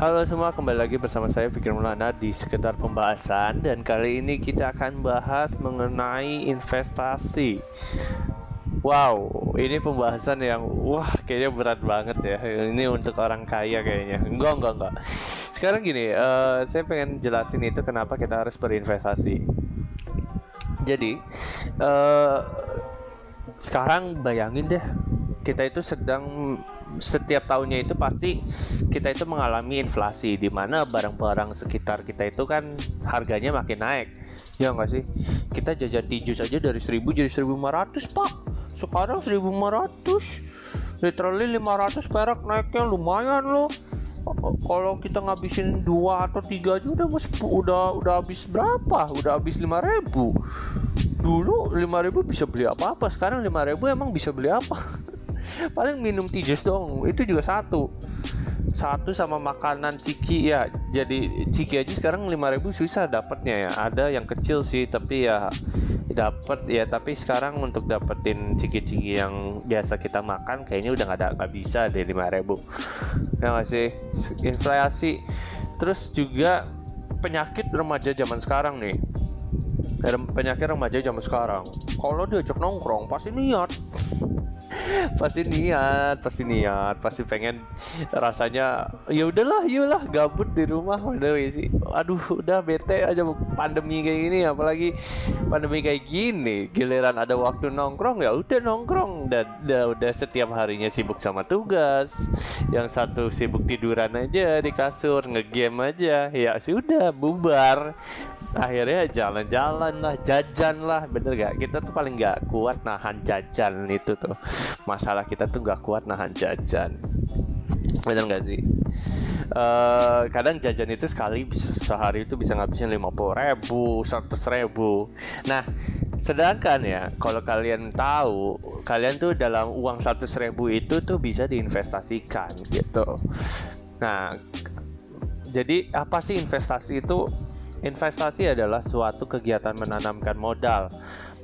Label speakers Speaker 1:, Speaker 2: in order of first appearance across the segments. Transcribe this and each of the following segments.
Speaker 1: Halo semua, kembali lagi bersama saya Fikir Mulana di sekitar pembahasan dan kali ini kita akan bahas mengenai investasi. Wow, ini pembahasan yang wah kayaknya berat banget ya. Ini untuk orang kaya kayaknya. Enggak, enggak, enggak. Sekarang gini, uh, saya pengen jelasin itu kenapa kita harus berinvestasi. Jadi, uh, sekarang bayangin deh, kita itu sedang setiap tahunnya itu pasti kita itu mengalami inflasi di mana barang-barang sekitar kita itu kan harganya makin naik. Ya nggak sih? Kita jajan tiju saja dari 1000 jadi 1500 pak. Sekarang 1500 literally 500 perak naiknya lumayan loh. Kalau kita ngabisin dua atau tiga aja udah udah udah habis berapa? Udah habis 5000 dulu 5000 bisa beli apa apa sekarang 5000 emang bisa beli apa paling minum tijus dong itu juga satu. Satu sama makanan ciki ya. Jadi ciki aja sekarang 5000 susah dapatnya ya. Ada yang kecil sih tapi ya dapat ya tapi sekarang untuk dapetin ciki-ciki yang biasa kita makan kayaknya udah nggak ada nggak bisa deh 5000 ya nggak sih? Inflasi. Terus juga penyakit remaja zaman sekarang nih. Penyakit remaja zaman sekarang. Kalau diajak nongkrong pasti niat pasti niat pasti niat pasti pengen rasanya ya udahlah iyalah gabut di rumah udah sih aduh udah bete aja pandemi kayak gini apalagi pandemi kayak gini giliran ada waktu nongkrong ya udah nongkrong dan udah, udah setiap harinya sibuk sama tugas yang satu sibuk tiduran aja di kasur ngegame aja ya sudah bubar akhirnya jalan-jalan lah jajan lah. Bener gak? Kita tuh paling gak kuat nahan jajan itu tuh. Masalah kita tuh gak kuat nahan jajan. Bener gak sih? Uh, kadang jajan itu sekali sehari itu bisa ngabisin lima puluh ribu seratus ribu. Nah sedangkan ya kalau kalian tahu kalian tuh dalam uang seratus ribu itu tuh bisa diinvestasikan gitu. Nah jadi apa sih investasi itu Investasi adalah suatu kegiatan menanamkan modal,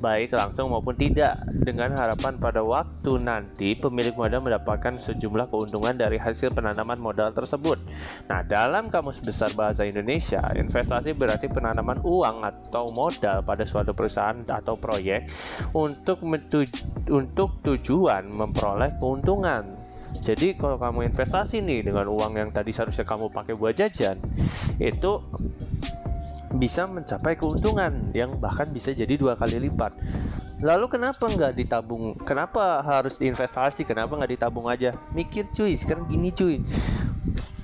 Speaker 1: baik langsung maupun tidak, dengan harapan pada waktu nanti pemilik modal mendapatkan sejumlah keuntungan dari hasil penanaman modal tersebut. Nah, dalam Kamus Besar Bahasa Indonesia, investasi berarti penanaman uang atau modal pada suatu perusahaan atau proyek untuk untuk tujuan memperoleh keuntungan. Jadi kalau kamu investasi nih dengan uang yang tadi seharusnya kamu pakai buat jajan, itu bisa mencapai keuntungan yang bahkan bisa jadi dua kali lipat. Lalu kenapa nggak ditabung? Kenapa harus diinvestasi? Kenapa nggak ditabung aja? Mikir cuy, sekarang gini cuy.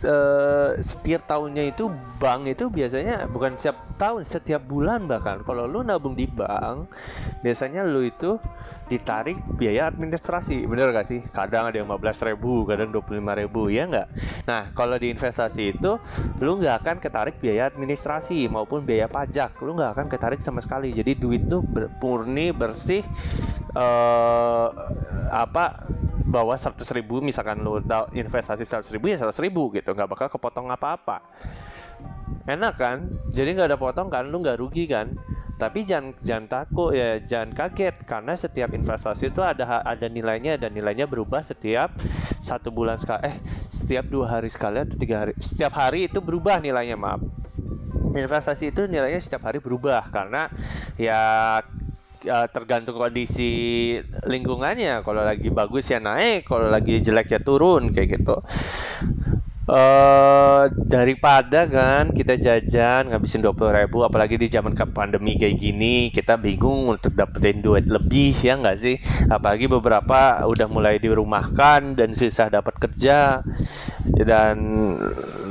Speaker 1: Uh, setiap tahunnya itu bank itu biasanya bukan setiap tahun, setiap bulan bahkan. Kalau lu nabung di bank, biasanya lu itu ditarik biaya administrasi bener gak sih? Kadang ada yang 15 ribu kadang 25 ribu ya nggak? Nah kalau di investasi itu lu nggak akan ketarik biaya administrasi maupun biaya pajak. Lu nggak akan ketarik sama sekali. Jadi duit tuh murni bersih uh, apa bawa 100 ribu. Misalkan lu investasi 100 ribu ya 100 ribu gitu. Nggak bakal kepotong apa-apa. Enak kan? Jadi nggak ada potong kan? Lu nggak rugi kan tapi jangan jangan takut ya jangan kaget. Karena setiap investasi itu ada ada nilainya dan nilainya berubah setiap satu bulan sekali eh setiap dua hari sekali atau tiga hari. Setiap hari itu berubah nilainya maaf. Investasi itu nilainya setiap hari berubah karena ya tergantung kondisi lingkungannya. Kalau lagi bagus ya naik kalau lagi jelek ya turun kayak gitu Uh, daripada kan kita jajan ngabisin 20 ribu apalagi di zaman pandemi kayak gini kita bingung untuk dapetin duit lebih ya nggak sih? Apalagi beberapa udah mulai dirumahkan dan susah dapat kerja. Dan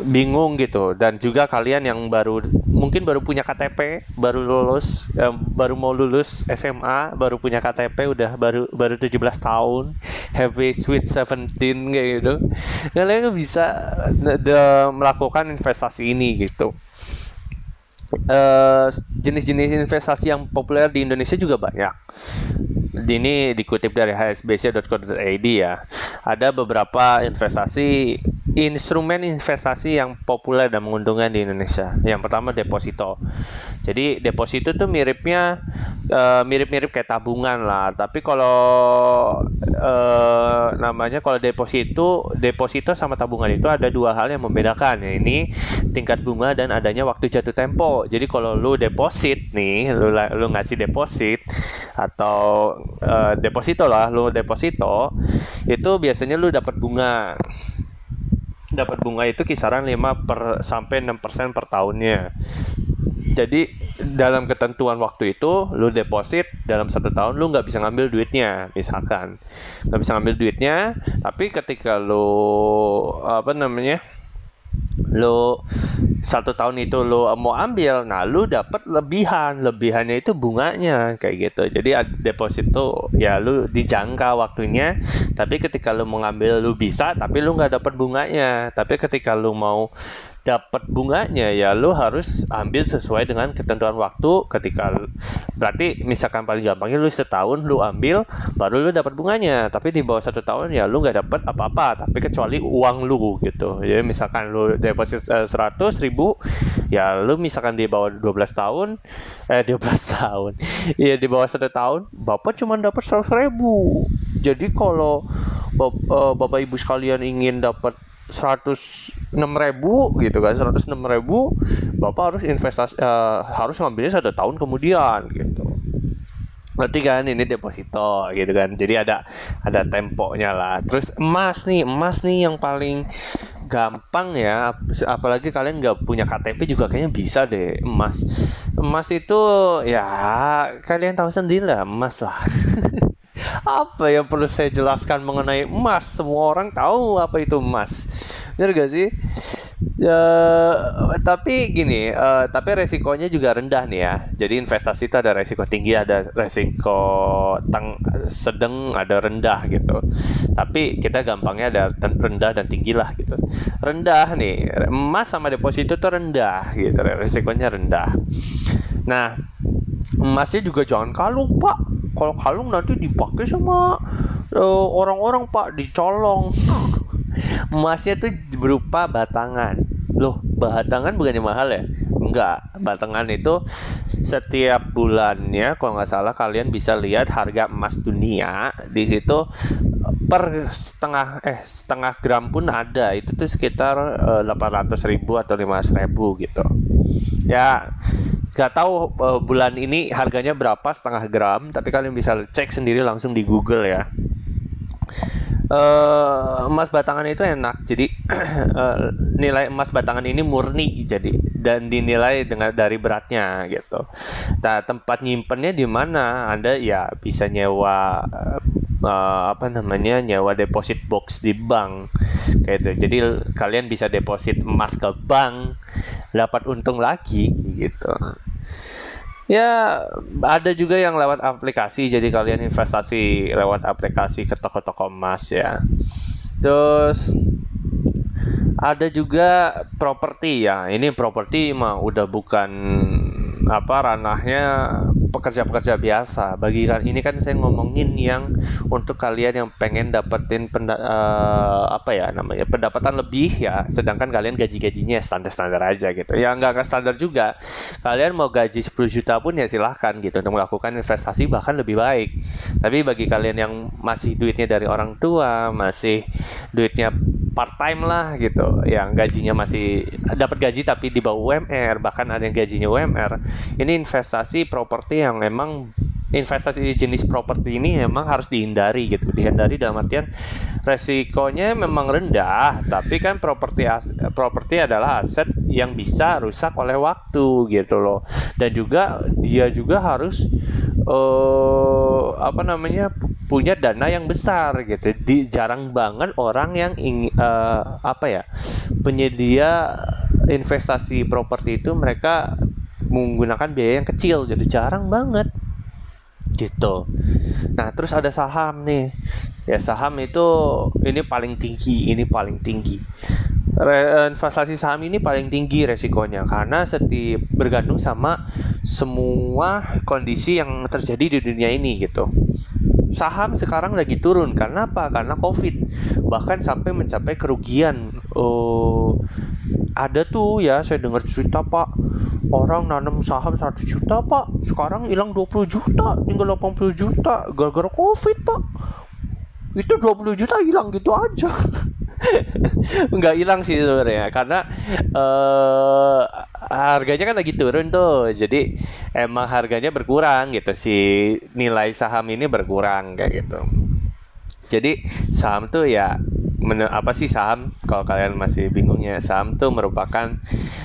Speaker 1: bingung gitu. Dan juga kalian yang baru mungkin baru punya KTP baru lulus eh, baru mau lulus SMA baru punya KTP udah baru baru 17 tahun happy sweet 17 kayak gitu. Kalian bisa de, melakukan investasi ini gitu. Eh, jenis-jenis uh, investasi yang populer di Indonesia juga banyak. Ini dikutip dari hsbc.co.id ya. Ada beberapa investasi instrumen investasi yang populer dan menguntungkan di Indonesia. Yang pertama deposito. Jadi deposito tuh miripnya uh, mirip-mirip kayak tabungan lah. Tapi kalau uh, namanya kalau deposito, deposito sama tabungan itu ada dua hal yang membedakan. Ya, ini tingkat bunga dan adanya waktu jatuh tempo. Jadi kalau lu deposit nih, lu lu ngasih deposit atau uh, deposito lah, lu deposito itu biasanya lu dapat bunga dapat bunga itu kisaran 5 per sampai 6% per tahunnya. Jadi dalam ketentuan waktu itu lu deposit dalam satu tahun lu nggak bisa ngambil duitnya misalkan nggak bisa ngambil duitnya tapi ketika lu apa namanya lo satu tahun itu lo mau ambil, nah lo dapat lebihan, lebihannya itu bunganya kayak gitu. Jadi deposito ya lo dijangka waktunya, tapi ketika lo mau ngambil lo bisa, tapi lo nggak dapat bunganya. Tapi ketika lo mau dapat bunganya ya lu harus ambil sesuai dengan ketentuan waktu ketika berarti misalkan paling gampangnya lu setahun lu ambil baru lu dapat bunganya. Tapi di bawah satu tahun ya lu nggak dapat apa-apa tapi kecuali uang lu gitu. Jadi misalkan lu deposit uh, ribu ya lu misalkan di bawah 12 tahun eh 12 tahun. Ya di bawah satu tahun bapak cuma dapat seratus ribu. Jadi kalau uh, bapak ibu sekalian ingin dapat seratus enam ribu gitu kan seratus enam ribu bapak harus investasi uh, harus ngambilnya satu tahun kemudian gitu. Berarti kan ini deposito gitu kan jadi ada ada temponya lah. Terus emas nih emas nih yang paling gampang ya apalagi kalian nggak punya KTP juga kayaknya bisa deh emas. Emas itu ya kalian tahu sendiri lah emas lah apa yang perlu saya jelaskan mengenai emas? Semua orang tahu apa itu emas. Bener gak sih? Ya tapi gini uh, tapi resikonya juga rendah nih ya. Jadi investasi itu ada resiko tinggi ada resiko teng sedang ada rendah gitu. Tapi kita gampangnya ada rendah dan tinggi lah gitu. Rendah nih emas sama deposito itu rendah gitu resikonya rendah. Nah emasnya juga jangan kalung pak kalau kalung nanti dipakai sama uh, orang-orang pak. Dicolong. Emasnya tuh berupa batangan. Loh batangan bukannya mahal ya? Enggak. Batangan itu setiap bulannya kalau nggak salah kalian bisa lihat harga emas dunia. Di situ per setengah eh setengah gram pun ada. Itu tuh sekitar uh, ratus ribu atau 500 ribu gitu. Ya nggak tahu uh, bulan ini harganya berapa setengah gram tapi kalian bisa cek sendiri langsung di Google ya. Uh, emas batangan itu enak jadi uh, nilai emas batangan ini murni jadi dan dinilai dengan dari beratnya gitu. Nah tempat nyimpennya di mana? Anda ya bisa nyewa apa namanya nyewa deposit box di bank kayak itu jadi kalian bisa deposit emas ke bank dapat untung lagi gitu Ya, ada juga yang lewat aplikasi, jadi kalian investasi lewat aplikasi ke toko-toko emas ya. Terus ada juga properti ya. Ini properti mah udah bukan apa ranahnya pekerja-pekerja biasa. Bagi ini kan saya ngomongin yang untuk kalian yang pengen dapetin penda, uh, apa ya namanya pendapatan lebih ya, sedangkan kalian gaji-gajinya standar-standar aja gitu. Ya nggak nggak standar juga. Kalian mau gaji 10 juta pun ya silahkan gitu untuk melakukan investasi bahkan lebih baik. Tapi bagi kalian yang masih duitnya dari orang tua, masih duitnya part time lah gitu yang gajinya masih dapat gaji tapi di bawah UMR bahkan ada yang gajinya UMR ini investasi properti yang memang investasi jenis properti ini memang harus dihindari gitu. Dihindari dalam artian resikonya memang rendah tapi kan properti properti adalah aset yang bisa rusak oleh waktu gitu loh. Dan juga dia juga harus uh, apa namanya punya dana yang besar gitu. Di jarang banget orang yang ingin uh, apa ya penyedia investasi properti itu mereka menggunakan biaya yang kecil jadi jarang banget gitu. Nah, terus ada saham nih. Ya, saham itu ini paling tinggi, ini paling tinggi. Re, investasi saham ini paling tinggi resikonya karena setiap bergantung sama semua kondisi yang terjadi di dunia ini gitu. Saham sekarang lagi turun karena apa? Karena Covid. Bahkan sampai mencapai kerugian. Oh, ada tuh ya saya dengar cerita Pak orang nanam saham 100 juta pak. Sekarang hilang 20 juta tinggal 80 juta. Gara-gara covid pak. Itu 20 juta hilang gitu aja. Nggak hilang sih sebenarnya karena uh, harganya kan lagi turun tuh. Jadi emang harganya berkurang gitu si nilai saham ini berkurang kayak gitu. Jadi saham tuh ya apa sih saham? Kalau kalian masih bingungnya saham tuh merupakan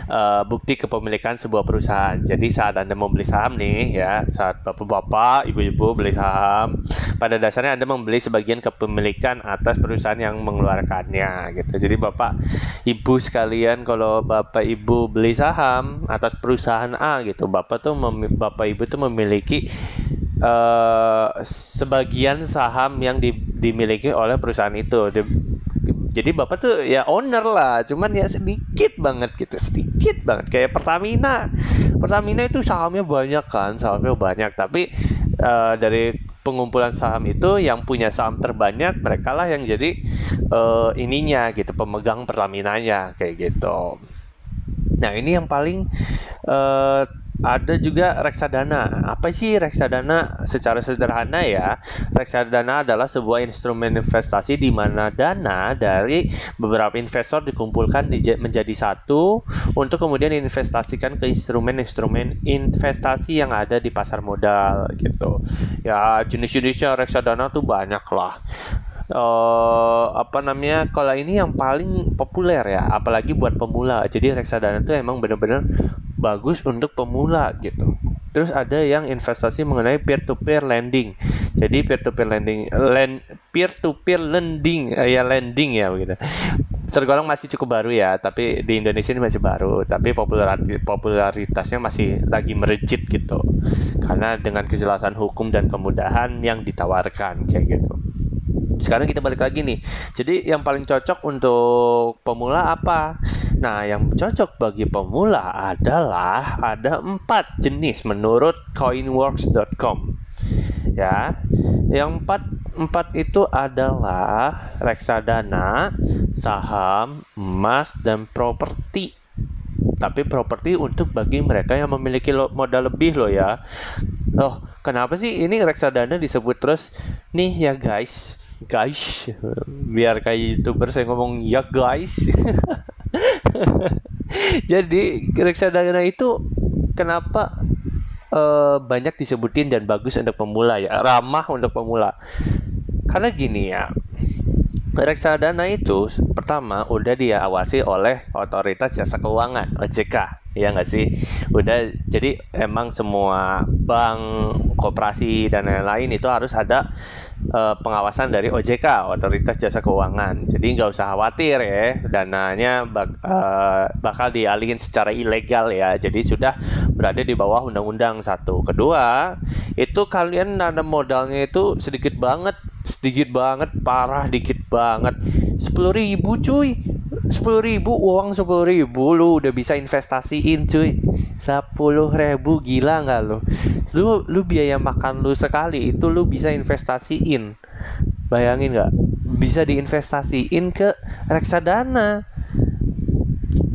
Speaker 1: uh, bukti kepemilikan sebuah perusahaan. Jadi saat anda mau beli saham nih ya saat bapak-bapak ibu-ibu beli saham pada dasarnya anda membeli sebagian kepemilikan atas perusahaan yang mengeluarkannya gitu. Jadi bapak ibu sekalian kalau bapak ibu beli saham atas perusahaan A gitu bapak tuh bapak ibu tuh memiliki uh, sebagian saham yang di, dimiliki oleh perusahaan itu. Di, jadi bapak tuh ya owner lah cuman ya sedikit banget gitu sedikit banget. Kayak Pertamina. Pertamina itu sahamnya banyak kan sahamnya banyak. Tapi uh, dari pengumpulan saham itu yang punya saham terbanyak mereka lah yang jadi uh, ininya gitu pemegang Pertamina-nya kayak gitu. Nah ini yang paling uh, ada juga reksadana. Apa sih reksadana? Secara sederhana ya, reksadana adalah sebuah instrumen investasi di mana dana dari beberapa investor dikumpulkan menjadi satu untuk kemudian investasikan ke instrumen-instrumen investasi yang ada di pasar modal gitu. Ya jenis-jenisnya reksadana tuh banyak lah uh, apa namanya kalau ini yang paling populer ya apalagi buat pemula jadi reksadana itu emang bener-bener bagus untuk pemula gitu. Terus ada yang investasi mengenai peer to peer lending. Jadi peer to peer lending, lend, peer to peer lending, uh, ya lending ya begitu. Tergolong masih cukup baru ya, tapi di Indonesia ini masih baru, tapi popularitasnya masih lagi merejit gitu. Karena dengan kejelasan hukum dan kemudahan yang ditawarkan kayak gitu. Sekarang kita balik lagi nih. Jadi yang paling cocok untuk pemula apa? Nah, yang cocok bagi pemula adalah ada empat jenis menurut coinworks.com. Ya, yang empat empat itu adalah reksadana, saham, emas, dan properti. Tapi properti untuk bagi mereka yang memiliki modal lebih loh ya. Oh, kenapa sih ini reksadana disebut terus nih ya guys? Guys, biar kayak youtuber saya ngomong ya guys. Jadi reksadana itu kenapa uh, banyak disebutin dan bagus untuk pemula ya, ramah untuk pemula. Karena gini ya, reksadana itu pertama udah diawasi oleh otoritas jasa keuangan OJK ya nggak sih? Udah jadi emang semua bank koperasi dan lain-lain itu harus ada uh, pengawasan dari OJK Otoritas Jasa Keuangan. Jadi nggak usah khawatir ya, dananya bak, uh, bakal dialihin secara ilegal ya. Jadi sudah berada di bawah undang-undang satu. Kedua, itu kalian nanam modalnya itu sedikit banget, sedikit banget, parah dikit banget. Sepuluh ribu cuy, sepuluh ribu uang sepuluh ribu lu udah bisa investasiin cuy. Sepuluh ribu gila nggak lu? Lu lu biaya makan lu sekali itu lu bisa investasiin. Bayangin nggak? Bisa diinvestasiin ke reksadana.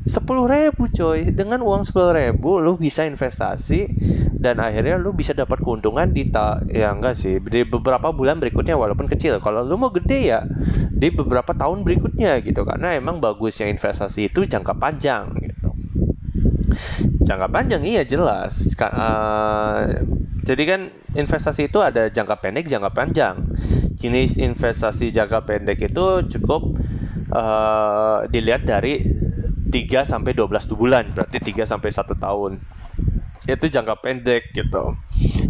Speaker 1: Sepuluh ribu coy. Dengan uang sepuluh ribu lu bisa investasi dan akhirnya lu bisa dapat keuntungan di ta ya enggak sih di beberapa bulan berikutnya walaupun kecil. Kalau lu mau gede ya di beberapa tahun berikutnya gitu. Karena emang bagusnya investasi itu jangka panjang gitu. Jangka panjang iya jelas. Uh, jadi kan investasi itu ada jangka pendek jangka panjang. Jenis investasi jangka pendek itu cukup uh, dilihat dari 3 sampai 12 bulan. Berarti 3 sampai 1 tahun itu jangka pendek gitu.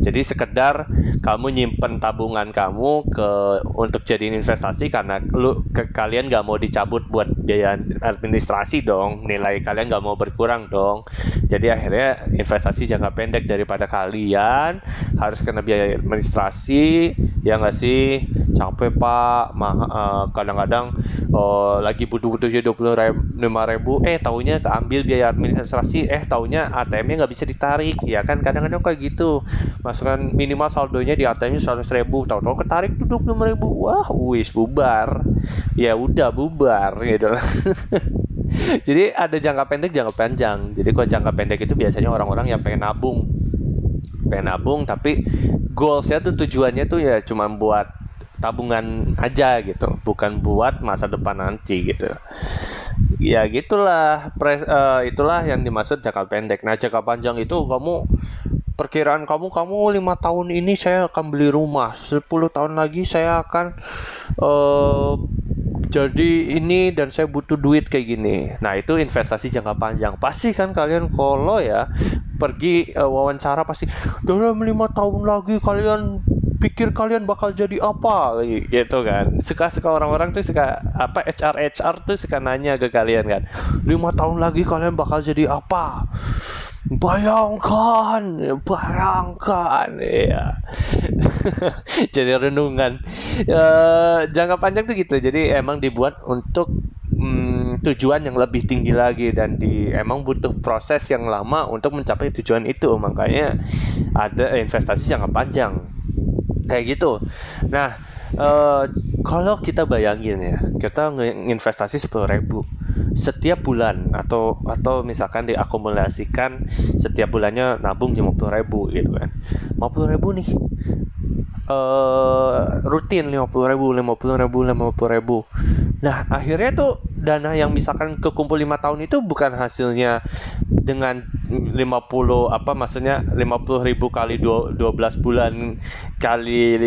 Speaker 1: Jadi sekedar kamu nyimpen tabungan kamu ke untuk jadi investasi karena lu ke, kalian nggak mau dicabut buat biaya administrasi dong, nilai kalian nggak mau berkurang dong. Jadi akhirnya investasi jangka pendek daripada kalian harus kena biaya administrasi, ya nggak sih? Capek pak, uh, kadang-kadang uh, lagi butuh-butuhnya dua puluh lima ribu, eh tahunya keambil biaya administrasi, eh tahunya ATM-nya nggak bisa ditarik. Ya kan kadang-kadang kayak gitu. Masukkan minimal saldonya di ATM seratus ribu tahu-tahu ketarik tuh dua puluh ribu. Wah wis bubar. Ya udah bubar gitu jadi ada jangka pendek jangka panjang. Jadi kalau jangka pendek itu biasanya orang-orang yang pengen nabung. Pengen nabung tapi goalsnya tuh tujuannya tuh ya cuma buat tabungan aja gitu. Bukan buat masa depan nanti gitu. Ya gitulah pres, uh, itulah yang dimaksud jangka pendek. Nah jangka panjang itu kamu perkiraan kamu kamu lima tahun ini saya akan beli rumah. 10 tahun lagi saya akan uh, jadi ini dan saya butuh duit kayak gini. Nah itu investasi jangka panjang. Pasti kan kalian kalau ya pergi uh, wawancara pasti dalam lima tahun lagi kalian pikir kalian bakal jadi apa? Gitu kan. Suka suka orang-orang tuh suka apa HR HR tuh suka nanya ke kalian kan. Lima tahun lagi kalian bakal jadi apa? Bayangkan bayangkan ya jadi renungan. Ya, jangka panjang tuh gitu. Jadi emang dibuat untuk hmm, tujuan yang lebih tinggi lagi dan di emang butuh proses yang lama untuk mencapai tujuan itu. Makanya ada investasi jangka panjang kayak gitu. Nah uh, kalau kita bayangin ya kita nginvestasi sepuluh ribu setiap bulan atau atau misalkan diakumulasikan setiap bulannya nabung lima puluh ribu gitu kan. lima puluh ribu nih uh, rutin lima puluh ribu lima puluh ribu lima puluh ribu. Nah akhirnya tuh dana yang misalkan kekumpul lima tahun itu bukan hasilnya dengan 50 apa maksudnya 50 ribu kali 12 bulan kali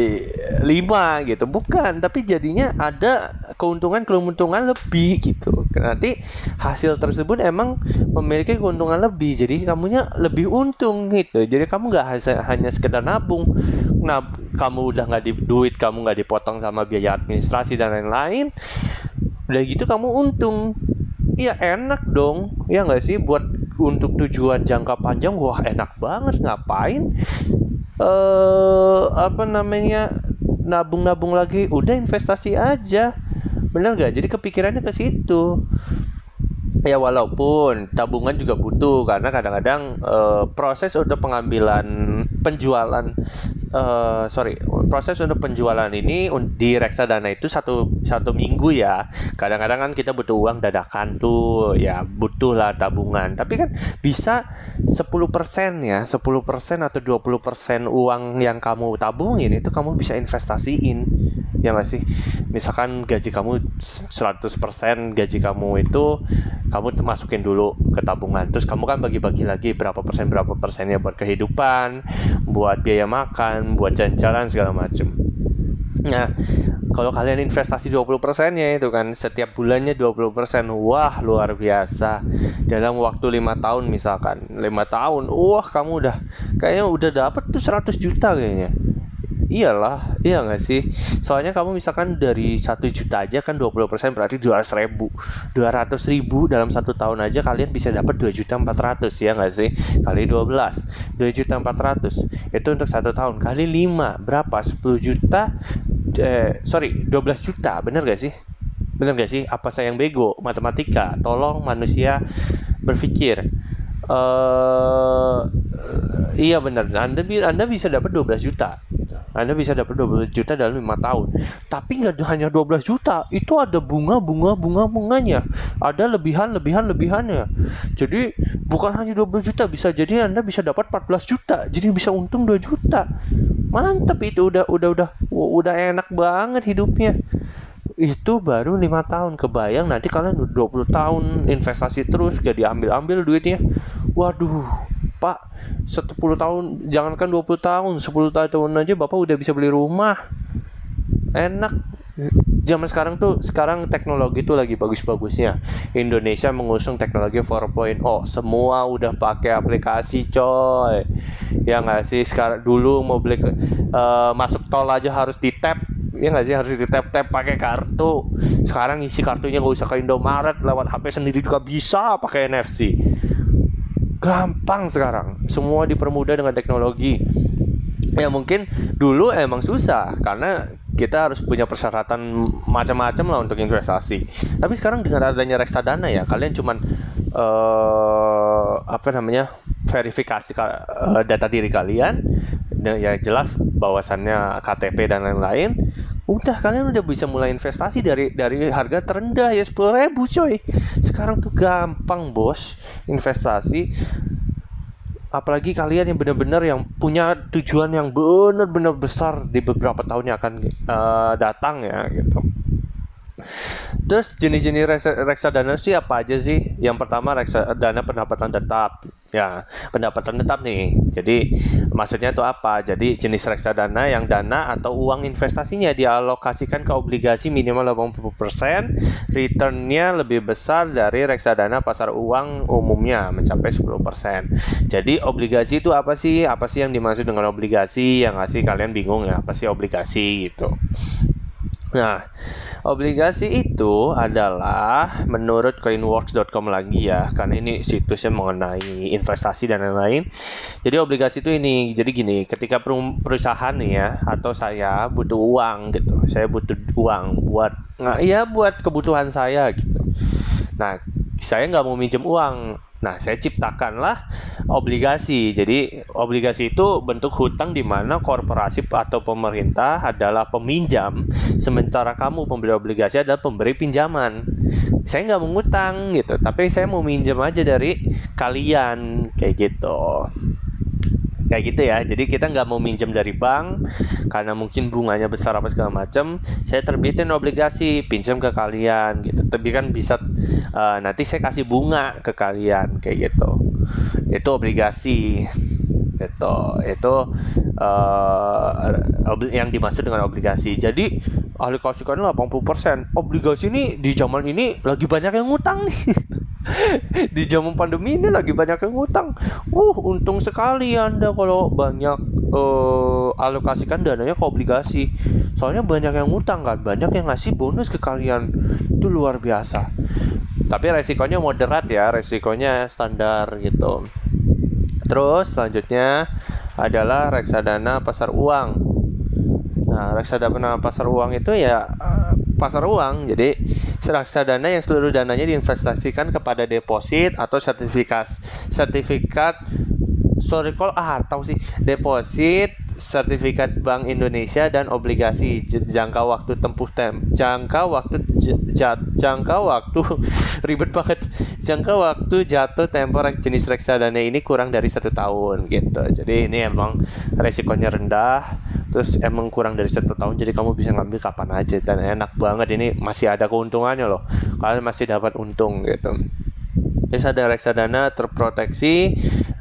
Speaker 1: 5 gitu. Bukan tapi jadinya ada keuntungan keuntungan lebih gitu. Nanti hasil tersebut emang memiliki keuntungan lebih jadi kamunya lebih untung gitu. Jadi kamu nggak hanya sekedar nabung nah kamu udah nggak di duit kamu nggak dipotong sama biaya administrasi dan lain-lain udah gitu kamu untung. Iya enak dong, ya nggak sih? Buat untuk tujuan jangka panjang wah enak banget. Ngapain eh apa namanya nabung-nabung lagi? Udah investasi aja. Bener nggak? Jadi kepikirannya ke situ. Ya walaupun tabungan juga butuh karena kadang-kadang uh, proses untuk pengambilan penjualan uh, sorry proses untuk penjualan ini di reksadana itu satu satu minggu ya. Kadang-kadang kan kita butuh uang dadakan tuh ya butuh lah tabungan. Tapi kan bisa 10% ya 10% atau 20% uang yang kamu tabungin itu kamu bisa investasiin ya nggak sih? Misalkan gaji kamu 100% gaji kamu itu kamu masukin dulu ke tabungan. Terus kamu kan bagi-bagi lagi berapa persen berapa persennya buat kehidupan buat biaya makan buat jalan-jalan segala macam nah kalau kalian investasi 20% ya itu kan setiap bulannya 20% wah luar biasa. Dalam waktu lima tahun misalkan. Lima tahun wah kamu udah kayaknya udah dapet tuh 100 juta kayaknya iyalah iya nggak sih? Soalnya kamu misalkan dari satu juta aja kan 20% berarti 200 ribu. 200 ribu dalam satu tahun aja kalian bisa dapat 2 juta 400 ya nggak sih? Kali 12 2 juta 400 itu untuk satu tahun. Kali 5 berapa? 10 juta? Eh, sorry 12 juta. Bener gak sih? Bener gak sih? Apa saya yang bego? Matematika. Tolong manusia berpikir. Uh, iya benar. Anda anda bisa dapat 12 juta anda bisa dapat 12 juta dalam lima tahun. Tapi nggak hanya 12 juta, itu ada bunga, bunga, bunga, bunganya. Ada lebihan, lebihan, lebihannya. Jadi bukan hanya 12 juta, bisa jadi Anda bisa dapat 14 juta. Jadi bisa untung 2 juta. Mantep itu udah udah udah udah enak banget hidupnya itu baru lima tahun kebayang nanti kalian 20 tahun investasi terus gak diambil ambil duitnya waduh Pak 10 tahun jangankan 20 tahun 10 tahun aja Bapak udah bisa beli rumah. Enak. Zaman sekarang tuh sekarang teknologi tuh lagi bagus-bagusnya. Indonesia mengusung teknologi 4.0 semua udah pakai aplikasi coy. Ya nggak sih? Sekarang dulu mau beli uh, masuk tol aja harus di tap ya nggak sih? Harus di tap tap pakai kartu. Sekarang isi kartunya nggak usah ke Indomaret lewat HP sendiri juga bisa pakai NFC gampang sekarang. Semua dipermudah dengan teknologi. Ya mungkin dulu emang susah karena kita harus punya persyaratan macam-macam lah untuk investasi. Tapi sekarang dengan adanya reksadana ya kalian cuman uh, apa namanya verifikasi uh, data diri kalian ya jelas bahwasannya KTP dan lain-lain udah kalian udah bisa mulai investasi dari dari harga terendah ya sepuluh ribu coy. Sekarang tuh gampang bos investasi. Apalagi kalian yang benar-benar yang punya tujuan yang benar-benar besar di beberapa tahun yang akan uh, datang ya gitu Terus jenis-jenis reksadana sih apa aja sih? Yang pertama reksadana pendapatan tetap. Ya, pendapatan tetap nih. Jadi maksudnya itu apa? Jadi jenis reksadana yang dana atau uang investasinya dialokasikan ke obligasi minimal 80%, returnnya lebih besar dari reksadana pasar uang umumnya mencapai 10%. Jadi obligasi itu apa sih? Apa sih yang dimaksud dengan obligasi? Yang ngasih kalian bingung ya, apa sih obligasi gitu. Nah, obligasi itu adalah menurut coinworks.com lagi ya, karena ini situsnya mengenai investasi dan lain-lain. Jadi obligasi itu ini, jadi gini, ketika perusahaan nih ya atau saya butuh uang gitu, saya butuh uang buat nggak iya buat kebutuhan saya gitu. Nah, saya nggak mau minjem uang, Nah, saya ciptakanlah obligasi. Jadi, obligasi itu bentuk hutang di mana korporasi atau pemerintah adalah peminjam, sementara kamu pemberi obligasi adalah pemberi pinjaman. Saya nggak mengutang gitu, tapi saya mau minjem aja dari kalian kayak gitu kayak gitu ya. Jadi kita nggak mau minjem dari bank karena mungkin bunganya besar apa segala macam saya terbitin obligasi pinjam ke kalian gitu. Tapi kan bisa uh, nanti saya kasih bunga ke kalian kayak gitu. Itu obligasi itu itu uh, yang dimaksud dengan obligasi. Jadi ahli kasihkan 80% obligasi ini di zaman ini lagi banyak yang ngutang nih di zaman pandemi ini lagi banyak yang ngutang. Uh, untung sekali Anda kalau banyak uh, alokasikan dananya ke obligasi. Soalnya banyak yang ngutang kan, banyak yang ngasih bonus ke kalian. Itu luar biasa. Tapi resikonya moderat ya, resikonya standar gitu. Terus selanjutnya adalah reksadana pasar uang. Nah, reksadana pasar uang itu ya pasar uang. Jadi reksadana yang seluruh dananya diinvestasikan kepada deposit atau sertifikat sertifikat sorry call ah tahu sih. Deposit sertifikat Bank Indonesia dan obligasi. Jangka waktu tempuh tem jangka waktu jat jangka waktu ribet banget. Jangka waktu jatuh tempo jenis reksadana ini kurang dari satu tahun gitu. Jadi ini emang resikonya rendah terus emang kurang dari satu tahun jadi kamu bisa ngambil kapan aja dan enak banget ini masih ada keuntungannya loh kalian masih dapat untung gitu Terus ada reksadana terproteksi.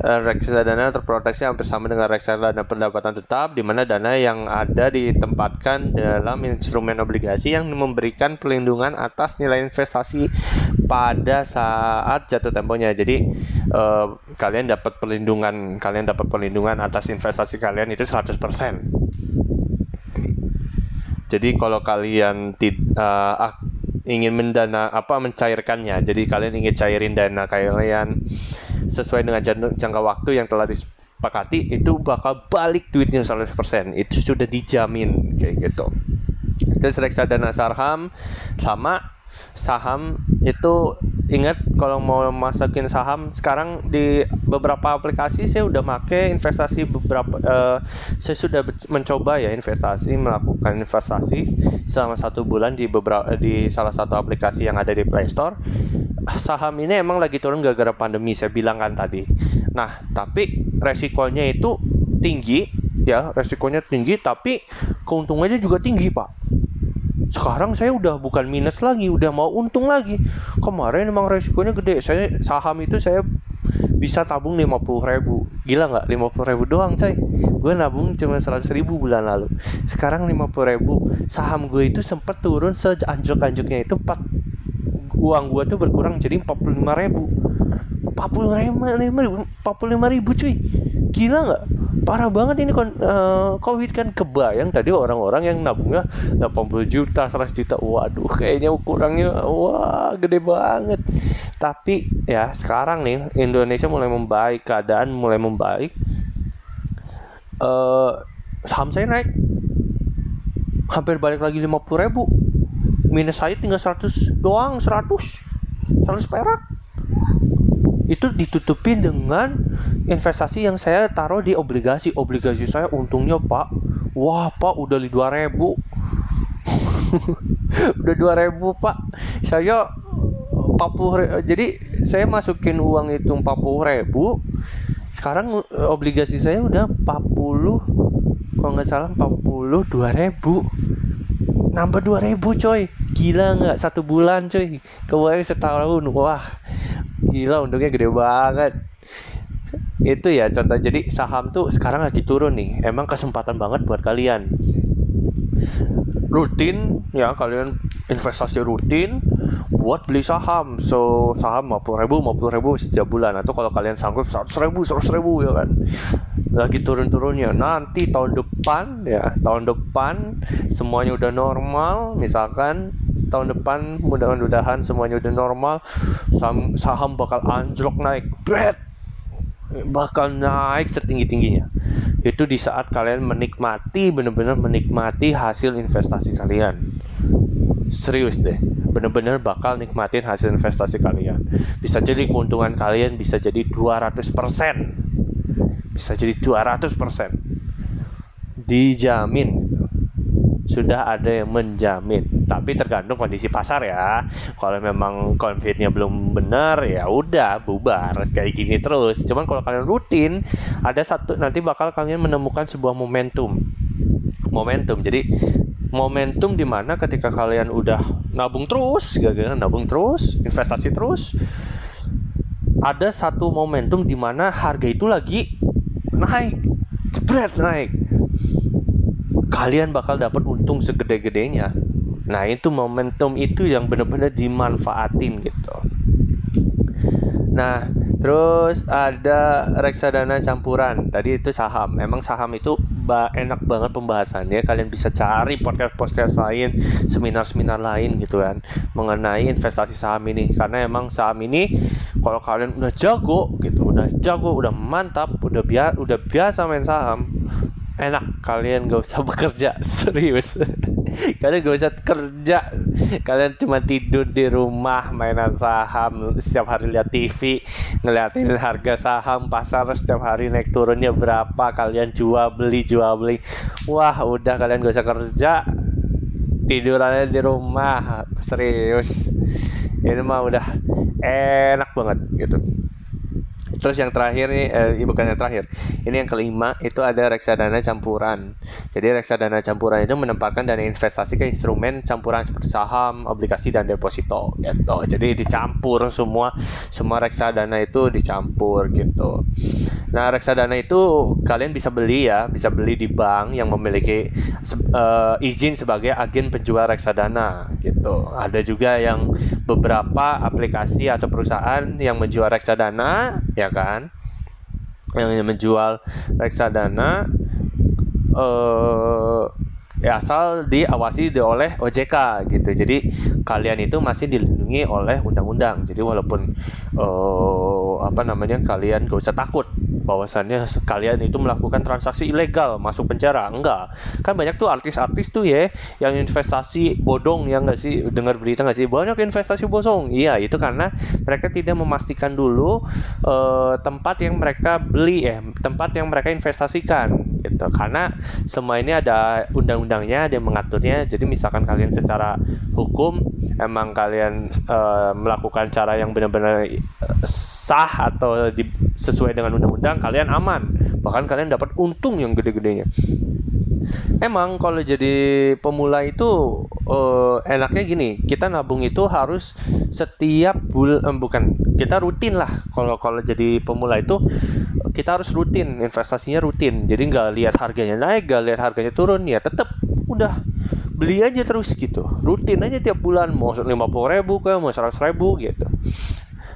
Speaker 1: Eh, reksadana terproteksi hampir sama dengan reksadana pendapatan tetap, di mana dana yang ada ditempatkan dalam instrumen obligasi yang memberikan perlindungan atas nilai investasi pada saat jatuh temponya. Jadi uh, kalian dapat perlindungan, kalian dapat perlindungan atas investasi kalian itu 100%. Jadi kalau kalian uh, ingin mendana apa mencairkannya. Jadi kalian ingin cairin dana kalian sesuai dengan jangka waktu yang telah disepakati itu bakal balik duitnya 100%. Itu sudah dijamin kayak gitu. Terus reksadana saham sama saham itu ingat kalau mau masukin saham sekarang di beberapa aplikasi saya udah make investasi beberapa uh, saya sudah mencoba ya investasi melakukan investasi selama satu bulan di beberapa di salah satu aplikasi yang ada di Play Store. Saham ini emang lagi turun gara-gara pandemi saya bilang kan tadi. Nah tapi resikonya itu tinggi ya resikonya tinggi tapi keuntungannya juga tinggi pak sekarang saya udah bukan minus lagi udah mau untung lagi. Kemarin emang resikonya gede. Saya saham itu saya bisa tabung 50 ribu. Gila nggak? 50 ribu doang coy. Gue nabung cuma 100 ribu bulan lalu. Sekarang 50 ribu. Saham gue itu sempat turun seanjok-anjoknya itu 4 uang gue tuh berkurang jadi 45 ribu. 45 ribu 45 ribu cuy. Gila nggak? Parah banget ini uh, covid kan. Kebayang tadi orang-orang yang nabungnya 80 juta 100 juta. Waduh kayaknya ukurannya wah gede banget. Tapi ya sekarang nih Indonesia mulai membaik keadaan mulai membaik. Uh, saham saya naik. Hampir balik lagi 50 ribu minus saya tinggal 100 doang 100 100 perak. Itu ditutupin dengan investasi yang saya taruh di obligasi. Obligasi saya untungnya pak. Wah pak udah di 2000 udah 2000 pak. Saya 40 jadi saya masukin uang itu 40 ribu. Sekarang eh, obligasi saya udah 40 kalau nggak salah 42 ribu. Nambah 2000 coy gila nggak? Satu bulan coy kemarin setahun. Wah gila untungnya gede banget. Itu ya contoh. Jadi saham tuh sekarang lagi turun nih. Emang kesempatan banget buat kalian. Rutin ya kalian investasi rutin buat beli saham. So saham 50 ribu 50 ribu setiap bulan. Atau kalau kalian sanggup 100 ribu 100 ribu ya kan lagi turun-turunnya. Nanti tahun depan ya tahun depan semuanya udah normal. Misalkan tahun depan mudah-mudahan semuanya udah normal saham, saham bakal anjlok naik. Bread bakal naik setinggi-tingginya. Itu di saat kalian menikmati benar-benar menikmati hasil investasi kalian. Serius deh benar-benar bakal nikmatin hasil investasi kalian. Bisa jadi keuntungan kalian bisa jadi 200% bisa jadi 200% dijamin. Sudah ada yang menjamin. Tapi tergantung kondisi pasar ya. Kalau memang confidnya belum benar ya udah bubar. Kayak gini terus. Cuman kalau kalian rutin ada satu nanti bakal kalian menemukan sebuah momentum. Momentum. Jadi momentum di mana ketika kalian udah nabung terus gagal nabung terus investasi terus ada satu momentum di mana harga itu lagi naik jebret naik kalian bakal dapat untung segede-gedenya. Nah, itu momentum itu yang benar-benar dimanfaatin gitu. Nah, terus ada reksadana campuran. Tadi itu saham. Emang saham itu enak banget pembahasannya. Kalian bisa cari podcast-podcast lain, seminar-seminar lain gitu kan mengenai investasi saham ini. Karena emang saham ini kalau kalian udah jago gitu, udah jago, udah mantap, udah biasa udah biasa main saham, enak kalian gak usah bekerja serius kalian gak usah kerja. Kalian cuma tidur di rumah mainan saham setiap hari lihat TV ngeliatin harga saham pasar setiap hari naik turunnya berapa kalian jual beli jual beli. Wah udah kalian gak usah kerja. Tidurannya di rumah serius. Ini mah udah enak banget gitu Terus yang terakhir nih, eh, bukan yang terakhir. Ini yang kelima itu ada reksadana campuran. Jadi reksadana campuran itu menempatkan dana investasi ke instrumen campuran seperti saham, obligasi dan deposito gitu. Jadi dicampur semua semua reksadana itu dicampur gitu. Nah, reksadana itu kalian bisa beli ya, bisa beli di bank yang memiliki uh, izin sebagai agen penjual reksadana gitu. Ada juga yang beberapa aplikasi atau perusahaan yang menjual reksadana ya kan? Yang menjual reksadana eh ya asal diawasi oleh OJK gitu. Jadi kalian itu masih dilindungi oleh undang-undang. Jadi walaupun uh, apa namanya kalian gak usah takut bahwasannya kalian itu melakukan transaksi ilegal masuk penjara. Enggak. Kan banyak tuh artis-artis tuh ya yang investasi bodong ya nggak sih? Dengar berita nggak sih? Banyak investasi bosong iya itu karena mereka tidak memastikan dulu uh, tempat yang mereka beli eh tempat yang mereka investasikan gitu. Karena semua ini ada undang-undangnya yang mengaturnya. Jadi misalkan kalian secara hukum emang kalian uh, melakukan cara yang benar-benar sah atau di, sesuai dengan undang-undang kalian aman bahkan kalian dapat untung yang gede-gedenya. Emang kalau jadi pemula itu uh, enaknya gini kita nabung itu harus setiap bulan um, bukan kita rutin lah. Kalau kalau jadi pemula itu kita harus rutin investasinya rutin. Jadi nggak lihat harganya naik nggak lihat harganya turun ya tetap udah beli aja terus gitu. Rutin aja tiap bulan mau lima puluh ribu ke mau seratus ribu gitu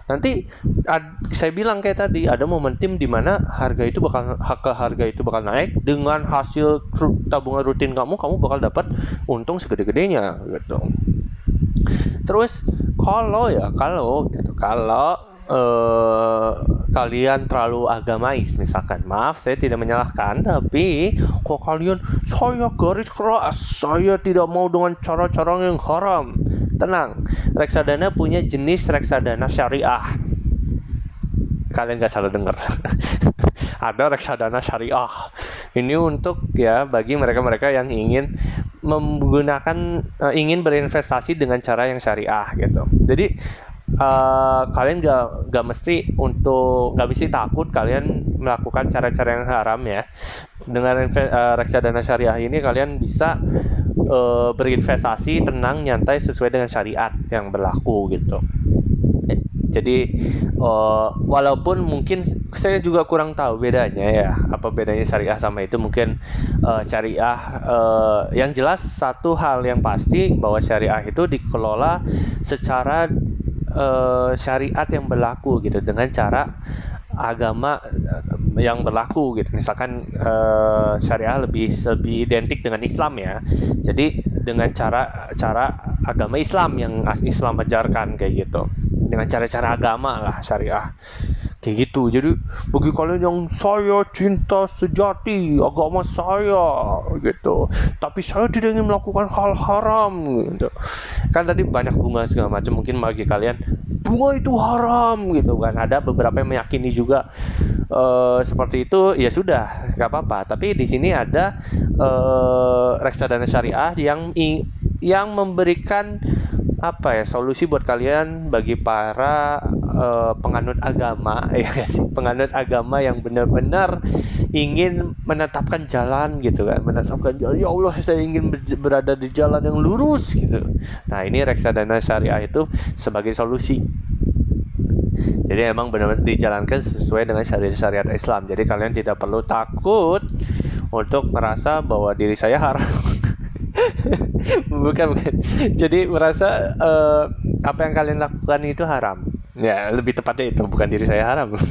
Speaker 1: nanti ad, saya bilang kayak tadi ada momentum di mana harga itu bakal harga harga itu bakal naik. Dengan hasil tabungan rutin kamu kamu bakal dapat untung segede-gedenya gitu. Terus kalau ya kalau gitu. Kalau uh, kalian terlalu agamais misalkan. Maaf saya tidak menyalahkan tapi kok kalian saya garis keras saya tidak mau dengan cara-cara yang haram Tenang, reksadana punya jenis reksadana syariah. Kalian nggak salah dengar. Ada reksadana syariah. Ini untuk ya bagi mereka-mereka yang ingin menggunakan uh, ingin berinvestasi dengan cara yang syariah gitu. Jadi uh, kalian gak gak mesti untuk gak mesti takut kalian melakukan cara-cara yang haram ya. Dengan uh, reksadana syariah ini kalian bisa uh, berinvestasi tenang nyantai sesuai dengan syariat yang berlaku gitu. Jadi uh, walaupun mungkin saya juga kurang tahu bedanya ya apa bedanya syariah sama itu mungkin uh, syariah uh, yang jelas satu hal yang pasti bahwa syariah itu dikelola secara uh, syariat yang berlaku gitu dengan cara agama yang berlaku gitu. Misalkan uh, syariah lebih lebih identik dengan Islam ya. Jadi dengan cara cara agama Islam yang Islam ajarkan kayak gitu dengan cara-cara agama lah syariah kayak gitu. Jadi bagi kalian yang saya cinta sejati agama saya gitu. Tapi saya tidak ingin melakukan hal haram gitu. Kan tadi banyak bunga segala macam. Mungkin bagi kalian bunga itu haram gitu kan. Ada beberapa yang meyakini juga uh, seperti itu ya sudah nggak apa-apa. Tapi di sini ada uh, reksadana syariah yang yang memberikan apa ya solusi buat kalian bagi para uh, penganut agama ya sih? Penganut agama yang benar-benar ingin menetapkan jalan gitu kan menetapkan jalan. Ya Allah saya ingin berada di jalan yang lurus gitu. Nah ini reksadana syariah itu sebagai solusi. Jadi emang benar-benar dijalankan sesuai dengan syariat syariat Islam. Jadi kalian tidak perlu takut untuk merasa bahwa diri saya haram bukan bukan. Jadi merasa uh, apa yang kalian lakukan itu haram. Ya lebih tepatnya itu bukan diri saya haram.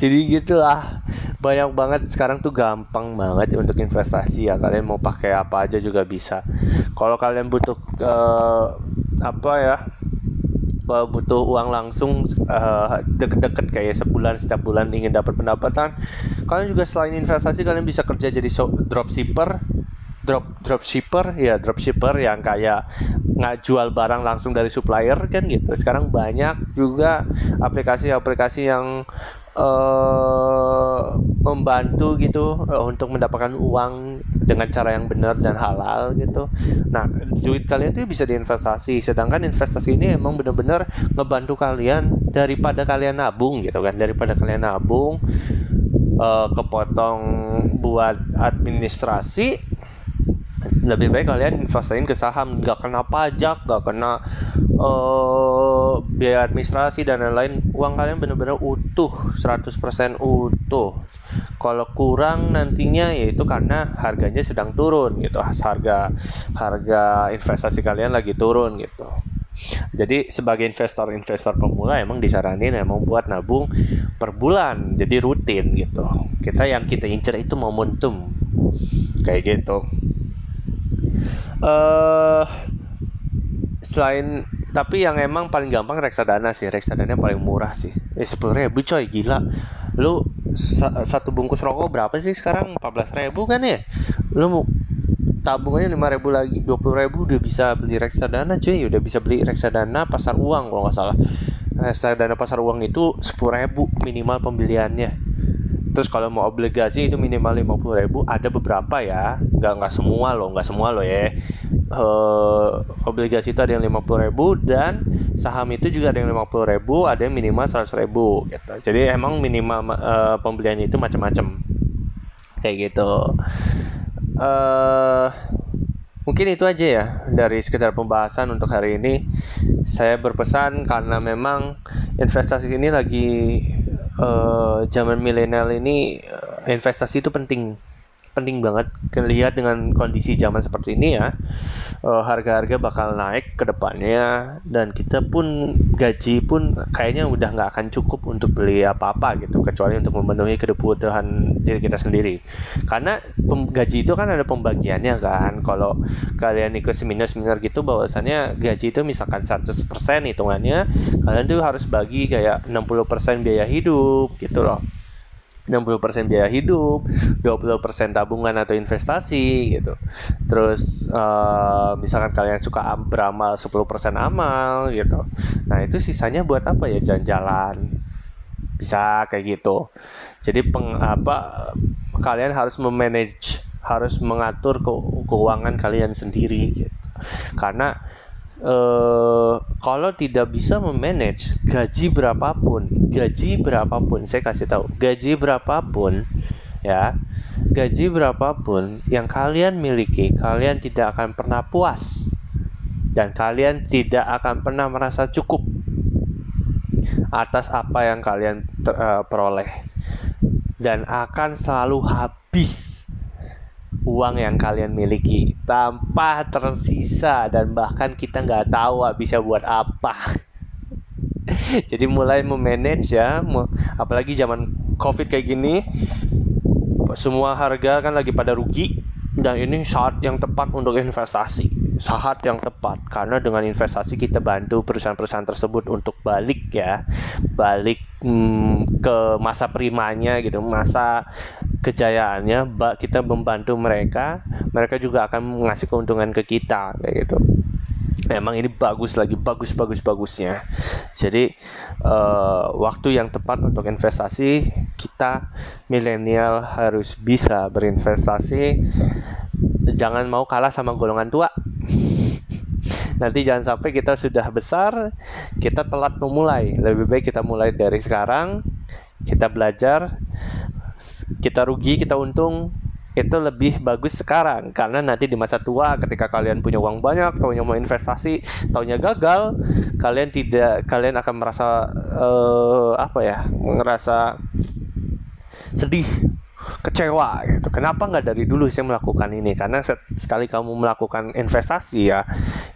Speaker 1: Jadi gitulah. Banyak banget sekarang tuh gampang banget untuk investasi ya. Kalian mau pakai apa aja juga bisa. Kalau kalian butuh uh, apa ya butuh uang langsung uh, deket-deket kayak sebulan setiap bulan ingin dapat pendapatan. Kalian juga selain investasi kalian bisa kerja jadi dropshipper. Drop dropshipper ya dropshipper yang kayak nggak jual barang langsung dari supplier kan gitu. Sekarang banyak juga aplikasi-aplikasi yang uh, membantu gitu uh, untuk mendapatkan uang dengan cara yang benar dan halal gitu. Nah, duit kalian tuh bisa diinvestasi. Sedangkan investasi ini emang benar-benar ngebantu kalian daripada kalian nabung gitu kan, daripada kalian nabung uh, kepotong buat administrasi lebih baik kalian investasiin ke saham. Nggak kena pajak nggak kena uh, biaya administrasi dan lain-lain. Uang kalian benar-benar utuh 100% utuh. Kalau kurang nantinya yaitu karena harganya sedang turun gitu. Harga harga investasi kalian lagi turun gitu. Jadi sebagai investor-investor pemula emang disaranin emang buat nabung per bulan. Jadi rutin gitu. Kita yang kita incer itu momentum. Kayak gitu uh, selain tapi yang emang paling gampang reksadana sih. Reksadana paling murah sih. Eh sepuluh ribu coy gila. Lu sa satu bungkus rokok berapa sih sekarang? empat belas ribu kan ya? Lu mau tabungannya lima ribu lagi dua puluh ribu udah bisa beli reksadana cuy udah bisa beli reksadana pasar uang kalau nggak salah. Reksadana pasar uang itu sepuluh ribu minimal pembeliannya Terus kalau mau obligasi itu minimal 50 ribu. Ada beberapa ya, nggak nggak semua loh, nggak semua loh ya. Uh, obligasi itu ada yang 50 ribu dan saham itu juga ada yang 50 ribu, ada yang minimal 100 ribu gitu. Jadi emang minimal uh, pembelian itu macam-macam kayak gitu. Uh, mungkin itu aja ya dari sekedar pembahasan untuk hari ini. Saya berpesan karena memang investasi ini lagi uh, zaman milenial ini uh, investasi itu penting penting banget lihat dengan kondisi zaman seperti ini ya. Uh, harga-harga bakal naik ke depannya dan kita pun gaji pun kayaknya udah nggak akan cukup untuk beli apa-apa gitu kecuali untuk memenuhi kebutuhan diri kita sendiri. Karena gaji itu kan ada pembagiannya kan. Kalau kalian ikut seminar-seminar gitu bahwasannya gaji itu misalkan 100% hitungannya kalian tuh harus bagi kayak 60% biaya hidup gitu loh 60% biaya hidup, 20% tabungan atau investasi gitu. Terus uh, misalkan kalian suka beramal 10% amal gitu. Nah, itu sisanya buat apa ya? Jalan-jalan. Bisa kayak gitu. Jadi peng, apa kalian harus memanage harus mengatur ke keuangan kalian sendiri gitu. karena eh, kalau tidak bisa memanage gaji berapapun gaji berapapun saya kasih tahu gaji berapapun ya gaji berapapun yang kalian miliki kalian tidak akan pernah puas dan kalian tidak akan pernah merasa cukup atas apa yang kalian uh, peroleh dan akan selalu habis uang yang kalian miliki. Tanpa tersisa dan bahkan kita nggak tahu bisa buat apa. Jadi mulai memanage ya apalagi zaman covid kayak gini semua harga kan lagi pada rugi dan ini saat yang tepat untuk investasi. Saat yang tepat karena dengan investasi kita bantu perusahaan-perusahaan tersebut untuk balik ya balik hmm, ke masa primanya gitu masa kejayaannya kita membantu mereka mereka juga akan mengasih keuntungan ke kita kayak gitu. Memang ini bagus lagi bagus bagus bagusnya. Jadi uh, waktu yang tepat untuk investasi kita milenial harus bisa berinvestasi. Jangan mau kalah sama golongan tua. Nanti jangan sampai kita sudah besar kita telat memulai. Lebih baik kita mulai dari sekarang kita belajar kita rugi kita untung itu lebih bagus sekarang. Karena nanti di masa tua ketika kalian punya uang banyak tahunya mau investasi tahunya gagal kalian tidak kalian akan merasa uh, apa ya merasa sedih kecewa gitu. Kenapa nggak dari dulu saya melakukan ini? Karena sekali kamu melakukan investasi ya,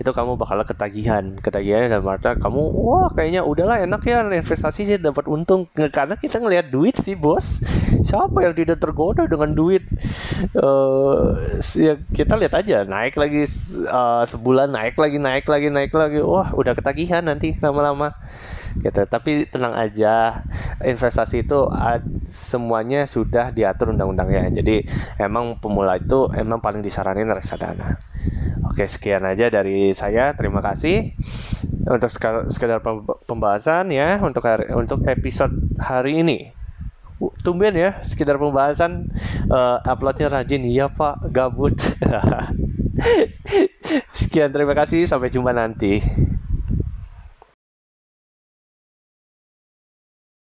Speaker 1: itu kamu bakal ketagihan. Ketagihan dan mata kamu, wah kayaknya udahlah enak ya investasi sih dapat untung. Karena kita ngelihat duit sih bos. Siapa yang tidak tergoda dengan duit? Uh, ya kita lihat aja naik lagi uh, sebulan naik lagi naik lagi naik lagi. Wah udah ketagihan nanti lama-lama gitu. Tapi tenang aja investasi itu semuanya sudah diatur undang-undangnya. Jadi emang pemula itu emang paling disaranin reksadana. Oke sekian aja dari saya. Terima kasih. Untuk sekedar pembahasan ya untuk hari, untuk episode hari ini. Tumben ya sekedar pembahasan uh, uploadnya rajin. Iya pak. Gabut. Sekian terima kasih. Sampai jumpa nanti